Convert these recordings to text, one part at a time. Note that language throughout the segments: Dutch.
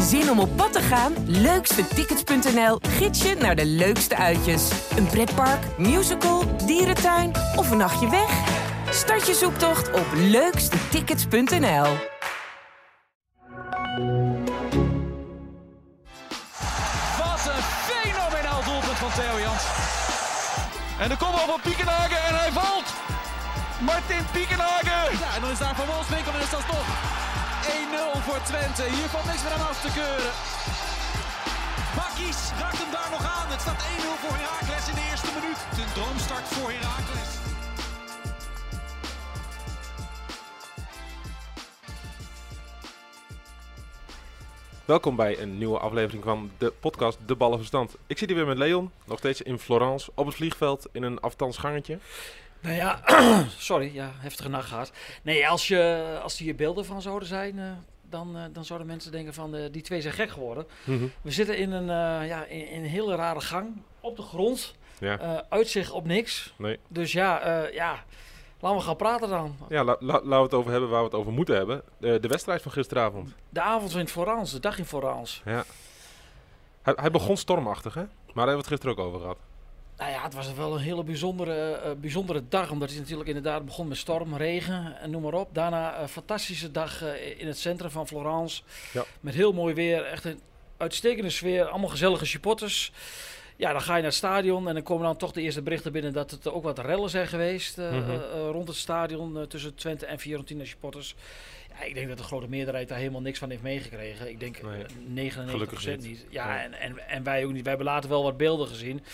Zin om op pad te gaan? Leukstetickets.nl gids je naar de leukste uitjes. Een pretpark, musical, dierentuin of een nachtje weg? Start je zoektocht op leukstetickets.nl. Wat een fenomenaal doelpunt van Theo Jans. En de kopbal van Piekenhagen en hij valt. Martin Piekenhagen. Ja, en dan is daar Van Wolfswinkel en is dat toch 1-0 voor Twente. Hier valt niks meer aan af te keuren. Bakkies raakt hem daar nog aan. Het staat 1-0 voor Heracles in de eerste minuut. Een droomstart voor Heracles. Welkom bij een nieuwe aflevering van de podcast De Ballenverstand. Ik zit hier weer met Leon, nog steeds in Florence, op het vliegveld in een afstandsgangetje. Nou ja, sorry, ja, heftige nacht gehad. Nee, als, je, als hier beelden van zouden zijn, eh, dan, eh, dan zouden mensen denken van eh, die twee zijn gek geworden. We zitten in een, ja, in, in een hele rare gang op de grond. Ja, uitzicht op niks. nee. Dus ja, ja, laten we gaan praten dan. Ja, la- la- laten we het over hebben waar we het over moeten hebben. De, de wedstrijd van gisteravond. De avond in Florence, de dag in Florence. Ja. Hij, hij begon stormachtig, hè? Maar daar hebben we het gisteren ook over gehad. Nou ja, het was wel een hele bijzondere, eh, bijzondere dag. Omdat het natuurlijk inderdaad begon met storm, regen en noem maar op. Daarna een fantastische dag eh, in het centrum van Florence. Ja. Met heel mooi weer. Echt een uitstekende sfeer. Allemaal gezellige supporters. Ja, dan ga je naar het stadion en dan komen dan toch de eerste berichten binnen dat het ook wat rellen zijn geweest eh, Mhm. eh, eh, rond het stadion eh, tussen Twente en Fiorentina supporters. Ja, ik denk dat de grote meerderheid daar helemaal niks van heeft meegekregen. Ik denk Nee, eh, 99% gelukkig niet. niet. Ja, Nee. en, en, en wij ook niet. Wij hebben later wel wat beelden gezien.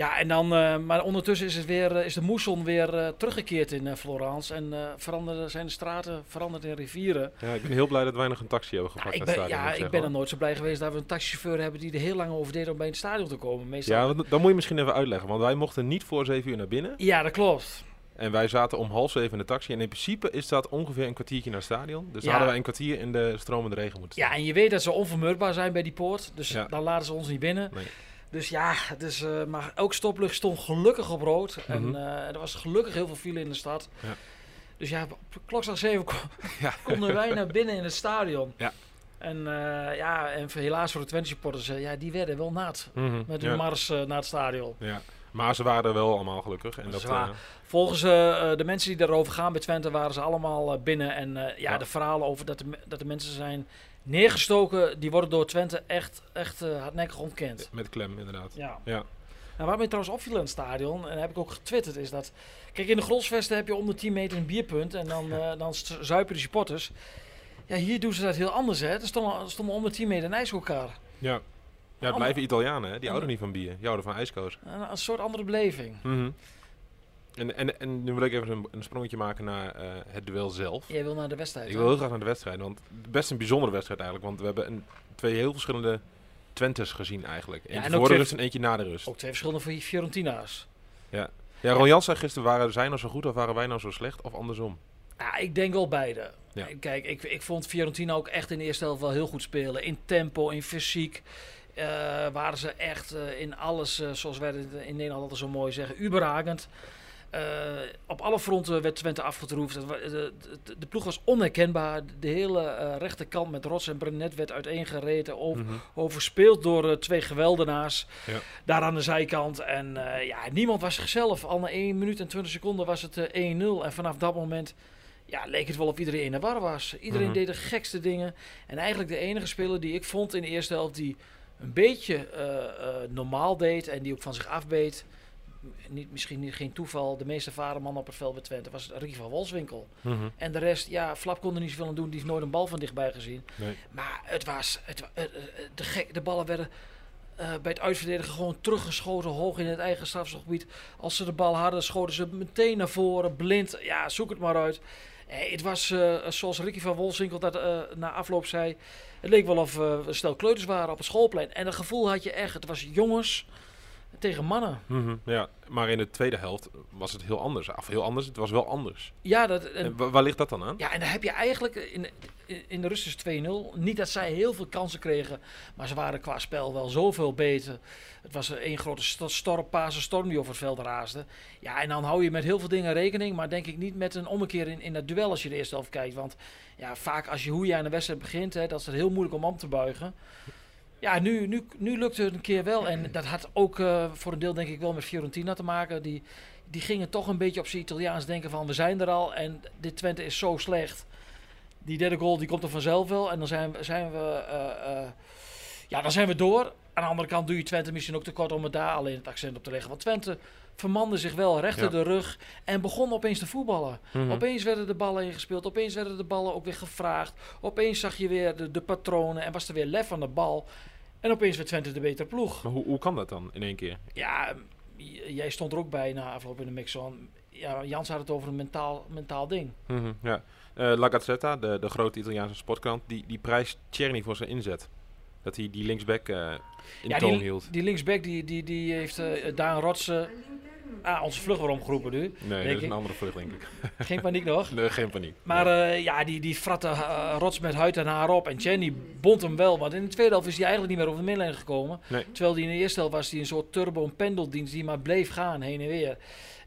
Ja, en dan, eh, maar ondertussen is, het weer, eh, is de moesson weer eh, teruggekeerd in Florence. En veranderen, zijn de straten veranderd in rivieren. Ja, ik ben heel blij dat wij nog een taxi hebben Ja, gepakt ik naar ben, het stadion. ja, ik zeggen, ben er nooit zo blij geweest dat we een taxichauffeur hebben die er heel lang over deed om bij het stadion te komen. Meestal... Ja, want dan moet je misschien even uitleggen. Want wij mochten niet voor 7 uur naar binnen. ja, dat klopt. En wij zaten om half zeven in de taxi. En in principe is dat ongeveer een kwartiertje naar het stadion. Dus Ja. hadden wij een kwartier in de stromende regen moeten Ja, staan. en je weet dat ze onvermurkbaar zijn bij die poort. Dus Ja. dan laten ze ons niet binnen. Nee. Dus ja, dus, eh, maar elk stoplicht stond gelukkig op rood. Mhm. En eh, er was gelukkig heel veel file in de stad. Ja. Dus ja, op klokslag 7 ko- Ja. konden wij naar binnen in het stadion. Ja. En eh, ja, en helaas voor de Twente supporters, ja, die werden wel nat Mhm, met hun mars naar het stadion. Ja. Maar ze waren er wel allemaal gelukkig. En Dat Volgens de mensen die daarover gaan bij Twente waren ze allemaal binnen. En ja, de verhalen over dat de, dat de mensen zijn neergestoken, die worden door Twente echt, echt eh, hardnekkig ontkend. met klem, inderdaad. Ja. Ja. Nou, waar mij trouwens opviel in het stadion, en heb ik ook getwitterd, is dat... Kijk, in de Grolsvesten heb je om de 10 meter een bierpunt en dan, eh, dan zuipen de supporters. Ja, hier doen ze dat heel anders, hè. Er stonden, er stonden om de 10 meter een ijshoekar. Ja. Ja, het blijven Italianen, hè? Die houden niet van bier. Die houden van ijskoos. Een, een soort andere beleving. Mhm. En, en, en nu wil ik even een, een sprongetje maken naar eh, het duel zelf. Jij wil naar de wedstrijd, Ik wil heel graag naar de wedstrijd, want best een bijzondere wedstrijd eigenlijk. Want we hebben een, twee heel verschillende Twentes gezien eigenlijk. Eentje en voor de rust en eentje na de rust. Ook twee verschillende voor Fiorentina's. Ja, Ron Jans zei gisteren, waren zij nou zo goed of waren wij nou zo slecht? Of andersom? Ja, ik denk wel beide. Ja. Kijk, ik, ik vond Fiorentina ook echt in de eerste helft wel heel goed spelen. In tempo, in fysiek. eh, waren ze echt eh, in alles, zoals wij het in Nederland altijd zo mooi zeggen, uberragend. Eh, op alle fronten werd Twente afgetroefd. De, de, de ploeg was onherkenbaar. De hele eh, rechterkant met Rots en Brenet werd uiteengereden. Over, Mhm. Overspeeld door eh, twee geweldenaars. Ja. Daar aan de zijkant. En ja, niemand was zichzelf. Al na 1 minuut en 20 seconden was het eh, 1-0. En vanaf dat moment ja, leek het wel of iedereen in de war was. Iedereen Mhm. deed de gekste dingen. En eigenlijk de enige speler die ik vond in de eerste helft die een beetje normaal deed en die ook van zich afbeet. Niet, misschien niet, geen toeval, de meeste vaderman op het veld bij Twente was Ricky van Wolfswinkel. Mhm. En de rest, ja, Flap kon er niet zoveel aan doen. Die heeft nooit een bal van dichtbij gezien. Nee. Maar het was, het, wa- eh, eh, de, gek, de ballen werden eh, bij het uitverdedigen gewoon teruggeschoten hoog in het eigen strafschopgebied. Als ze de bal hadden, schoten ze meteen naar voren, blind. Ja, zoek het maar uit. Eh, het was, eh, zoals Ricky van Wolfswinkel dat eh, na afloop zei, het leek wel of eh, we stel kleuters waren op het schoolplein. En dat gevoel had je echt. Het was jongens tegen mannen. Mhm, ja, maar in de tweede helft was het heel anders. Of heel anders, het was wel anders. Ja, dat, en, En wa- waar ligt dat dan aan? ja, en dan heb je eigenlijk in, in- de rust is 2-0. Niet dat zij heel veel kansen kregen, maar ze waren qua spel wel zoveel beter. Het was één grote sto- storm, storm die over het veld raasde. Ja, en dan hou je met heel veel dingen rekening, maar denk ik niet met een ommekeer in, in dat duel als je de eerste helft kijkt. Want ja, vaak als je hoe je aan de wedstrijd begint, hè, dat is het heel moeilijk om om te buigen. Ja, nu, nu, nu lukte het een keer wel. En dat had ook eh, voor een deel denk ik wel met Fiorentina te maken. Die, die gingen toch een beetje op zijn Italiaans denken van we zijn er al en dit Twente is zo slecht. Die derde goal die komt er vanzelf wel en dan zijn, we- zijn we, eh, eh, ja, dan zijn we door. Aan de andere kant doe je Twente misschien ook tekort om het daar alleen het accent op te leggen. Want Twente vermande zich wel rechter Ja. de rug en begon opeens te voetballen. Mhm. Opeens werden de ballen ingespeeld, opeens werden de ballen ook weer gevraagd. Opeens zag je weer de, de patronen en was er weer lef aan de bal. En opeens werd Twente de betere ploeg. Maar hoe, hoe kan dat dan in één keer? Ja, jij stond er ook bij na afloop in de mixon. Ja, Jans had het over een mentaal, mentaal ding. Mhm, ja. Eh, La Gazzetta, de, de grote Italiaanse sportkrant, die, die prijst Czerny voor zijn inzet. Dat hij die linksback eh, in ja, toon hield. die linksback die, die, die heeft eh Daan Rotsen... Ah, onze vlucht weer omgeroepen nu. Nee, dat is een andere vlucht, denk ik. Geen paniek nog. Nee, geen paniek. Maar eh, ja, die, die fratte eh, rots met huid en haar op. En Jenny bond hem wel. Want in de tweede helft is hij eigenlijk niet meer over de middenlijn gekomen. Nee. Terwijl die in de eerste helft was hij een soort turbo een pendeldienst die maar bleef gaan heen en weer.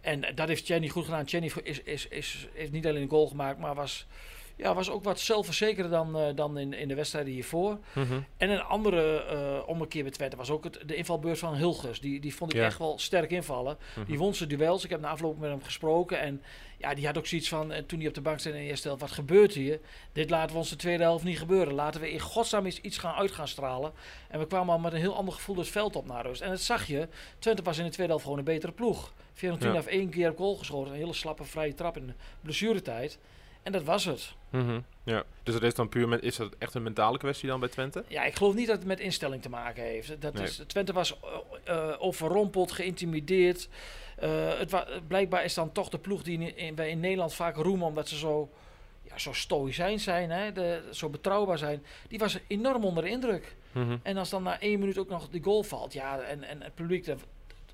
En dat heeft Jenny goed gedaan. Jenny is, is, is, heeft niet alleen een goal gemaakt, maar was, ja, was ook wat zelfverzekerder dan, eh, dan in, in de wedstrijden hiervoor. Mhm. En een andere eh ommekeer bij Twente was ook het, de invalbeurt van Hilgers. Die, die vond ik Ja. echt wel sterk invallen. Mhm. Die won zijn duels. Ik heb na afloop met hem gesproken. En ja, die had ook zoiets van, eh, toen hij op de bank stond in de eerste helft, wat gebeurt hier? Dit laten we ons de tweede helft niet gebeuren. Laten we in godsnaam eens iets gaan uit gaan stralen. En we kwamen al met een heel ander gevoel het veld op naar rust. En dat zag je. Twente was in de tweede helft gewoon een betere ploeg. Fiorentina Ja. heeft één keer op goal geschoten. Een hele slappe vrije trap in de blessuretijd. En dat was het. Mhm. Ja. Dus dat is dan puur met, is dat echt een mentale kwestie dan bij Twente? Ja, ik geloof niet dat het met instelling te maken heeft. Dat Nee. is, Twente was eh, eh, overrompeld, geïntimideerd. Eh, het wa- blijkbaar is dan toch de ploeg die in, in- wij in Nederland vaak roemen omdat ze zo, ja, zo stoïcijns zijn, hè, de, zo betrouwbaar zijn. Die was enorm onder de indruk. Mhm. En als dan na één minuut ook nog die goal valt, ja, en, en het publiek, dat-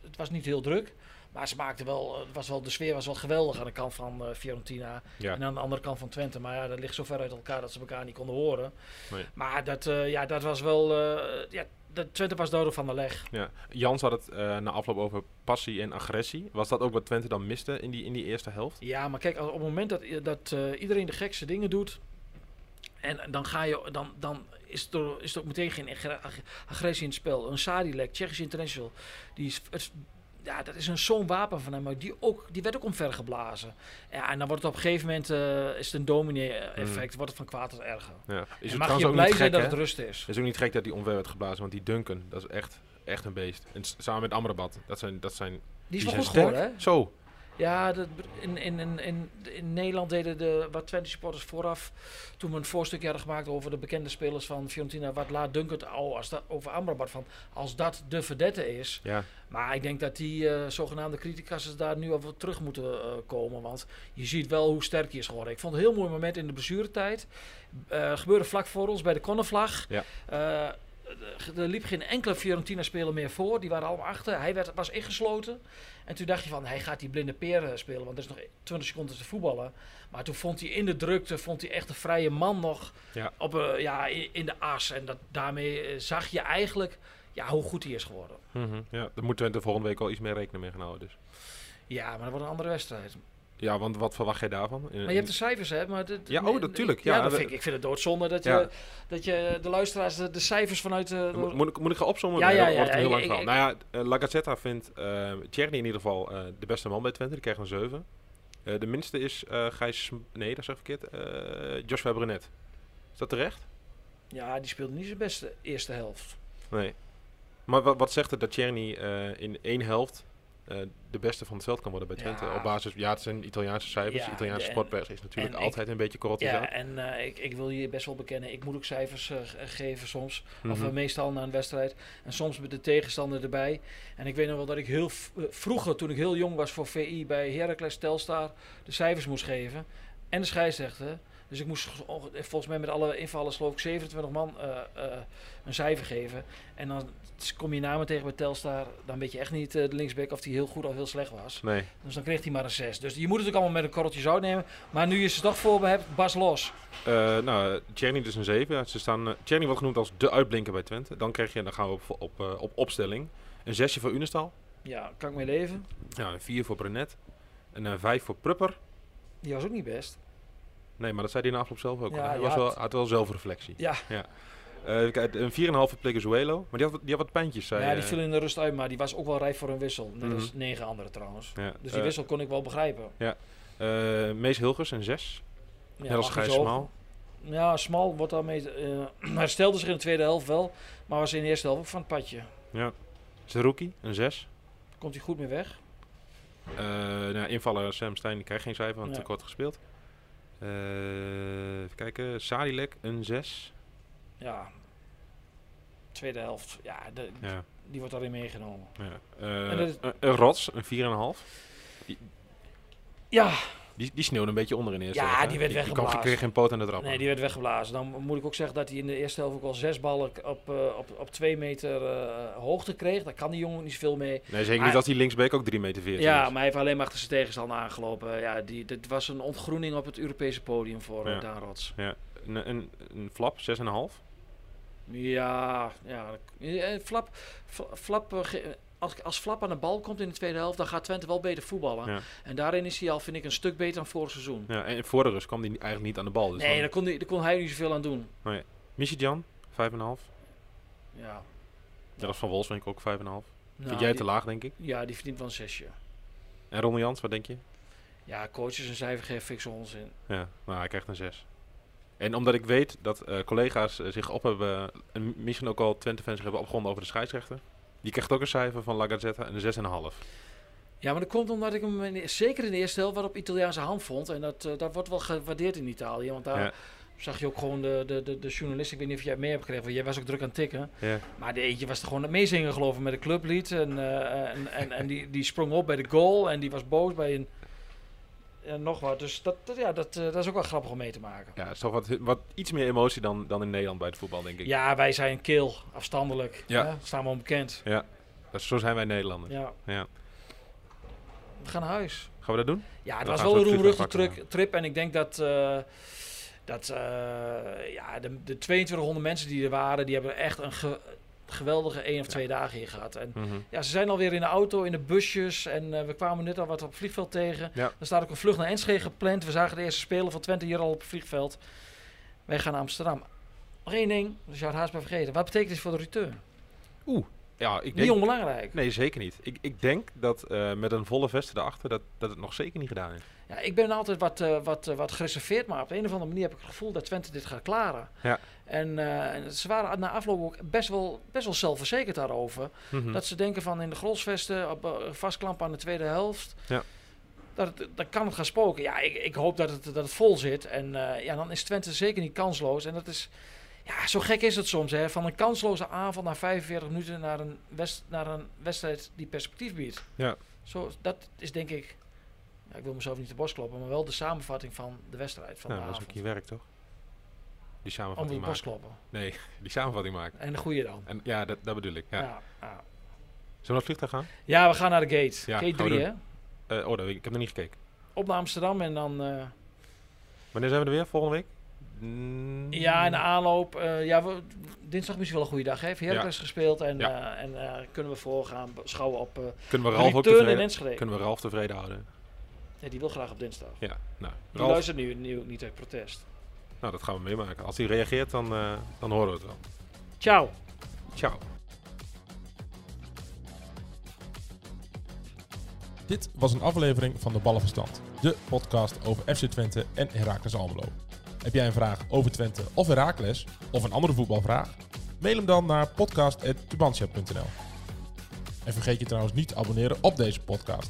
het was niet heel druk. Maar ze maakten wel, het was wel, de sfeer was wel geweldig aan de kant van eh, Fiorentina. Ja. En aan de andere kant van Twente. Maar ja, dat ligt zo ver uit elkaar dat ze elkaar niet konden horen. Nee. Maar dat, eh, ja, dat was wel... eh, ja, dat Twente was duidelijk van de leg. Ja. Jans had het eh, na afloop over passie en agressie. Was dat ook wat Twente dan miste in die, in die eerste helft? Ja, maar kijk, als- op het moment dat, dat eh, iedereen de gekste dingen doet... En dan, ga je, dan, dan is, er, is er ook meteen geen agre- ag- agressie in het spel. Een Sadilek, Tsjechisch International, die is, het, ja, dat is een zo'n wapen van hem, maar die, ook, die werd ook omvergeblazen. Ja, en dan wordt het op een gegeven moment eh, is het een dominee-effect, wordt het van kwaad tot erger. Ja. Is het mag je ook blij zijn dat het rust is. Het is ook niet gek dat die omver werd geblazen, want die Duncan, dat is echt, echt een beest. En samen met Amrabat, dat zijn, dat zijn, Die is wel goed geworden, hè? Zo. Ja, dat, in, in, in, in, Nederland deden de wat Twente supporters vooraf, toen we een voorstukje hadden gemaakt over de bekende spelers van Fiorentina, wat laat Dunkert al als dat, over Amrabat van, als dat de verdette is. Ja. Maar ik denk dat die eh, zogenaamde criticasters daar nu al wat terug moeten eh, komen, want je ziet wel hoe sterk hij is geworden. Ik vond het een heel mooi moment in de blessuretijd. Eh gebeurde vlak voor ons bij de cornervlag. Ja. Eh, er liep geen enkele Fiorentina-speler meer voor. Die waren allemaal achter. Hij werd, was ingesloten. En toen dacht je van, hij gaat die blinde peer spelen. Want er is nog 20 seconden te voetballen. Maar toen vond hij in de drukte, vond hij echt een vrije man nog Ja. op, eh, ja, in, de as. En dat, daarmee eh, zag je eigenlijk ja, hoe goed hij is geworden. Mhm. ja. Daar moet Twente volgende week al iets meer rekening mee gaan houden. Dus. Ja, maar dat wordt een andere wedstrijd. Ja, want wat verwacht jij daarvan? In- Maar je hebt de cijfers, hè? Maar dit- Ja, oh, natuurlijk. Ja, Ja, dat vind ik, ik vind het doodzonde dat je, dat je de luisteraars de, de cijfers vanuit... eh, Mo- Moet, ik, moet ik gaan opzommen? Ja, ja, dat ja, heel lang ik-. Nou ja, eh, La Gazzetta vindt uh, Tjerni in ieder geval eh, de beste man bij Twente. Die krijgt een 7. Eh, de minste is eh Gijs... Nee, dat zeg ik verkeerd. Eh Joshua Brunet. Is dat terecht? Ja, die speelde niet zijn beste eerste helft. Nee. Maar wat, wat zegt het dat Tjerni eh, in één helft eh, de beste van het veld kan worden bij Twente? Ja. Op basis... Ja, het zijn Italiaanse cijfers. Ja, Italiaanse en- sportpers is natuurlijk ik- altijd een beetje kortisaat. Ja, en eh, ik, ik wil je best wel bekennen, ik moet ook cijfers eh, ge- geven soms. Of Mhm. meestal na een wedstrijd. En soms met de tegenstander erbij. En ik weet nog wel dat ik heel vroeger, toen ik heel jong was voor VI bij Heracles Telstar, de cijfers moest geven. En de scheidsrechter. Dus ik moest volgens mij met alle invallers geloof ik 27 man eh, eh, een cijfer geven. En dan kom je namen tegen bij Telstar. Dan weet je echt niet eh, de linksback of die heel goed of heel slecht was. Nee. Dus dan kreeg hij maar een 6. Dus je moet het ook allemaal met een korreltje zout nemen. Maar nu je ze toch voor me hebt, Bas los. Eh nou, Tjerni dus een 7. Ja, ze staan, Tjerni wordt genoemd als de uitblinker bij Twente. Dan, krijg je, dan gaan we op, op, op opstelling. Een 6 voor Unestal. Ja, kan ik mee leven. Ja, een 4 voor Brenet. En een 5 voor Prupper. Die was ook niet best. Nee, maar dat zei hij na afloop zelf ook. Ja, hij ja, was wel, het- had wel zelfreflectie. Ja, Eh, even kijken, een 4,5 voor Pleguezuelo. Maar die had, wat- die had wat pijntjes, zei ja die eh, viel in de rust uit, maar die was ook wel rijp voor een wissel. Net als Mhm. negen anderen trouwens. ja. Dus die Eh, wissel kon ik wel begrijpen. eh, Mees Hilgers, een 6. Ja, Net als Gijs. Smal. Ja, Smal wordt daarmee. eh herstelde zich in de tweede helft wel, maar was in de eerste helft ook van het padje. Ja. Zerouki, een 6. Komt hij goed mee weg? Eh nou, invaller Sam Stein krijgt geen cijfer, want Ja. te kort gespeeld. Eh, even kijken, Sadilek, een 6. Ja. Tweede helft, ja, de- Ja, die wordt daarin meegenomen. ja. Eh, is- een, een Rots, een 4,5. Ja, Die, die sneeuwde een beetje onder in de eerste Ja, helft, die werd die, weggeblazen. kreeg geen poot aan de trap. nee, die werd weggeblazen. Dan moet ik ook zeggen dat hij in de eerste helft ook al zes ballen op, eh, op, op twee meter eh, hoogte kreeg. Daar kan die jongen niet zoveel mee. Nee, zeker Maar- niet als die linksbeek ook 3 meter 14 Ja, is. maar hij heeft alleen maar achter zijn tegenstander aangelopen. Ja, die, dit was een ontgroening op het Europese podium voor eh, Ja. Daan Rots. Ja, een, een, een flap, 6,5. Ja, ja. Flap, Fla- Flap, ge- als, als Flap aan de bal komt in de tweede helft, dan gaat Twente wel beter voetballen. Ja. En daarin is hij al, vind ik, een stuk beter dan vorig seizoen. Ja, en voor de rust kwam hij eigenlijk niet aan de bal. Dus nee, dan- daar kon, daar kon hij niet zoveel aan doen. Michijan, 5,5. Ja. Dat is van Wolfswinkel ook 5,5. Nou, Vind jij die- te laag, denk ik? Ja, die verdient wel een zesje. En Ronnie Jans, wat denk je? Ja, coaches een cijfer geven fikse onzin. Ja, maar hij krijgt een 6. En omdat ik weet dat eh, collega's eh, zich op hebben, en misschien ook al Twente-fans hebben opgewonden over de scheidsrechter. Die krijgt ook een cijfer van La Gazzetta en een 6,5. Ja, maar dat komt omdat ik hem in zeker in de eerste helft wat op Italiaanse hand vond. En dat, eh, dat wordt wel gewaardeerd in Italië. Want daar Ja. zag je ook gewoon de, de, de, de journalist. Ik weet niet of jij het mee hebt gekregen, want jij was ook druk aan het tikken. Ja. Maar de eentje was er gewoon het meezingen geloof ik met de clublied. En, eh, en, en, en die, die sprong op bij de goal en die was boos bij een... En nog wat. Dus dat, dat, ja, dat, eh, dat is ook wel grappig om mee te maken. Ja, het is toch wat, wat iets meer emotie dan, dan in Nederland bij het voetbal, denk ik. Ja, wij zijn kil, afstandelijk. Ja. Ja. Staan we onbekend. Dat is- zo zijn wij Nederlanders. Ja. Ja. We gaan naar huis. Gaan we dat doen? Ja, het Dan was wel een trip, trip. En ik denk dat, eh, dat eh, ja, de, de 2200 mensen die er waren, die hebben echt een ge- geweldige één of twee dagen hier gehad. En Mhm. ja, ze zijn alweer in de auto, in de busjes. En eh, we kwamen net al wat op het vliegveld tegen. Ja. Er staat ook een vlucht naar Enschede gepland. We zagen de eerste speler van Twente hier al op het vliegveld. Wij gaan naar Amsterdam. Nog één ding, dus je had haast bij vergeten. Wat betekent dit voor de return? Ja, ik Niet denk... onbelangrijk. Nee, zeker niet. Ik, ik denk dat eh, met een volle veste erachter, dat, dat het nog zeker niet gedaan is. Ja, ik ben altijd wat, eh, wat, eh, wat gereserveerd, maar op de een of andere manier heb ik het gevoel dat Twente dit gaat klaren. Ja. En, eh, en ze waren na afloop ook best wel, best wel zelfverzekerd daarover. Mhm. Dat ze denken van in de grolsvesten, op, vastklampen aan de tweede helft. Ja. Dat het, dan kan het gaan spoken. Ja, ik, ik hoop dat het, dat het vol zit. En ja, dan is Twente zeker niet kansloos. En dat is, ja, zo gek is het soms. Hè? Van een kansloze avond na 45 minuten naar een, west, naar een wedstrijd die perspectief biedt. Ja. Zo, dat is denk ik, ja, ik wil mezelf niet de borst kloppen, maar wel de samenvatting van de wedstrijd van nou, de dat is ook je werk, toch? Die Om samenvatting de borst kloppen. Nee, die samenvatting maken. En de goede dan. En ja, dat, dat bedoel ik. Ja. Ja. Ja, Zullen we naar het vliegtuig gaan? Ja, we gaan naar de gate. Ja, gate gaan we 3 doen. hè. Eh, oh, dat ik. heb nog niet gekeken. Op naar Amsterdam en dan... eh, Wanneer zijn we er weer? Volgende week? Mm, Ja, in de aanloop. eh, ja, we, dinsdag misschien wel een goede dag. Hè? Heeft Heracles gespeeld en, Ja. en kunnen we voorgaan beschouwen op Kunnen we Ralf ook tevreden, kunnen we Ralf tevreden houden? Ja, die wil graag op dinsdag. Ja, nou. Die Ralf, luistert nu, nu niet uit protest. nou, dat gaan we meemaken. Als hij reageert, dan, eh, dan horen we het wel. Ciao. Ciao. Dit was een aflevering van de Ballenverstand, de podcast over FC Twente en Heracles Almelo. Heb jij een vraag over Twente of Heracles, of een andere voetbalvraag? Mail hem dan naar podcast.tubantia.nl En vergeet je trouwens niet te abonneren op deze podcast.